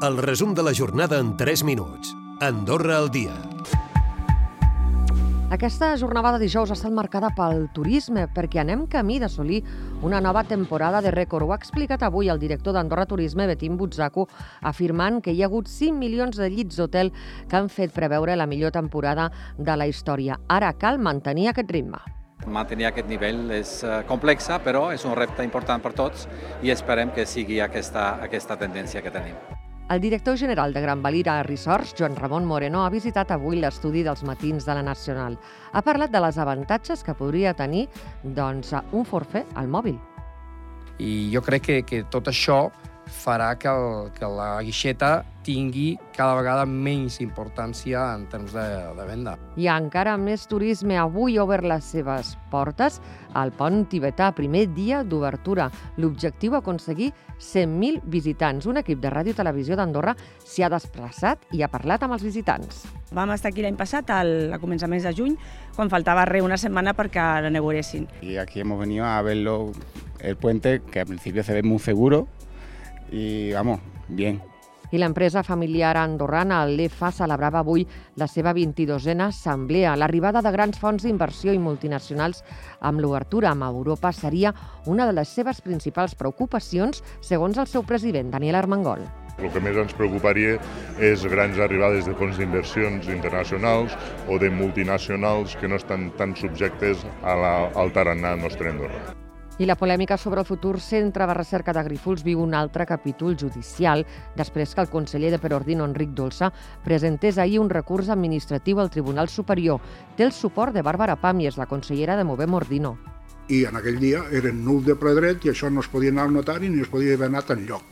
El resum de la jornada en 3 minuts. Andorra al dia. Aquesta jornada de dijous ha estat marcada pel turisme perquè anem camí d'assolir una nova temporada de rècord. Ho ha explicat avui el director d'Andorra Turisme, Betim Butzaco, afirmant que hi ha hagut 5 milions de llits d'hotel que han fet preveure la millor temporada de la història. Ara cal mantenir aquest ritme. Mantenir aquest nivell és eh, complexa, però és un repte important per tots i esperem que sigui aquesta, aquesta tendència que tenim. El director general de Gran Valira Resorts, Joan Ramon Moreno, ha visitat avui l'estudi dels matins de la Nacional. Ha parlat de les avantatges que podria tenir doncs, un forfè al mòbil. I jo crec que, que tot això farà que, el, que la guixeta tingui cada vegada menys importància en termes de, de venda. Hi ha encara més turisme. Avui ha obert les seves portes al pont tibetà, primer dia d'obertura. L'objectiu aconseguir 100.000 visitants. Un equip de ràdio i televisió d'Andorra s'hi ha desplaçat i ha parlat amb els visitants. Vam estar aquí l'any passat, al, a començaments de juny, quan faltava re una setmana perquè l'inauguressin. Y aquí hemos venido a verlo, el puente, que al principio se ve muy seguro, y vamos, bien. I l'empresa familiar andorrana, l'EFA, celebrava avui la seva 22a assemblea. L'arribada de grans fons d'inversió i multinacionals amb l'obertura amb Europa seria una de les seves principals preocupacions, segons el seu president, Daniel Armengol. El que més ens preocuparia és grans arribades de fons d'inversions internacionals o de multinacionals que no estan tan subjectes a la, al tarannà nostre Andorra. I la polèmica sobre el futur centre de recerca de Grífols viu un altre capítol judicial després que el conseller de Perordino, Enric Dolça, presentés ahir un recurs administratiu al Tribunal Superior. Té el suport de Bàrbara Pàmies, la consellera de Movem Ordino. i en aquell dia eren nul de ple dret i això no es podia anar al notari ni es podia haver anat enlloc.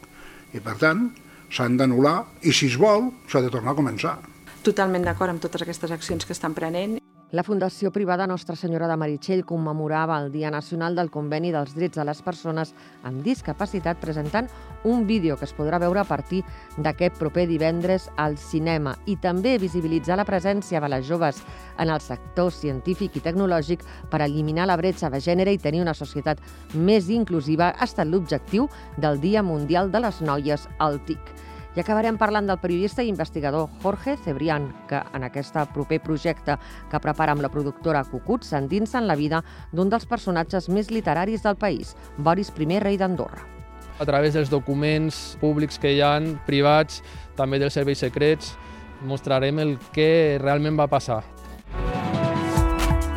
I per tant, s'han d'anul·lar i si es vol, s'ha de tornar a començar. totalment d'acord amb totes aquestes accions que estan prenent. La Fundació Privada Nostra Senyora de Meritxell commemorava el Dia Nacional del Conveni dels Drets de les Persones amb Discapacitat presentant un vídeo que es podrà veure a partir d'aquest proper divendres al cinema i també visibilitzar la presència de les joves en el sector científic i tecnològic per eliminar la bretxa de gènere i tenir una societat més inclusiva ha estat l'objectiu del Dia Mundial de les Noies al TIC. I acabarem parlant del periodista i investigador Jorge Cebrián, que en aquest proper projecte que prepara amb la productora Cucut s'endinsa en la vida d'un dels personatges més literaris del país, Boris I, rei d'Andorra. a través dels documents públics que hi han, privats, també dels serveis secrets, mostrarem el que realment va passar.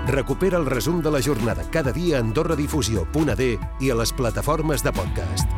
Recupera el resum de la jornada cada dia a AndorraDifusió.d i a les plataformes de podcast.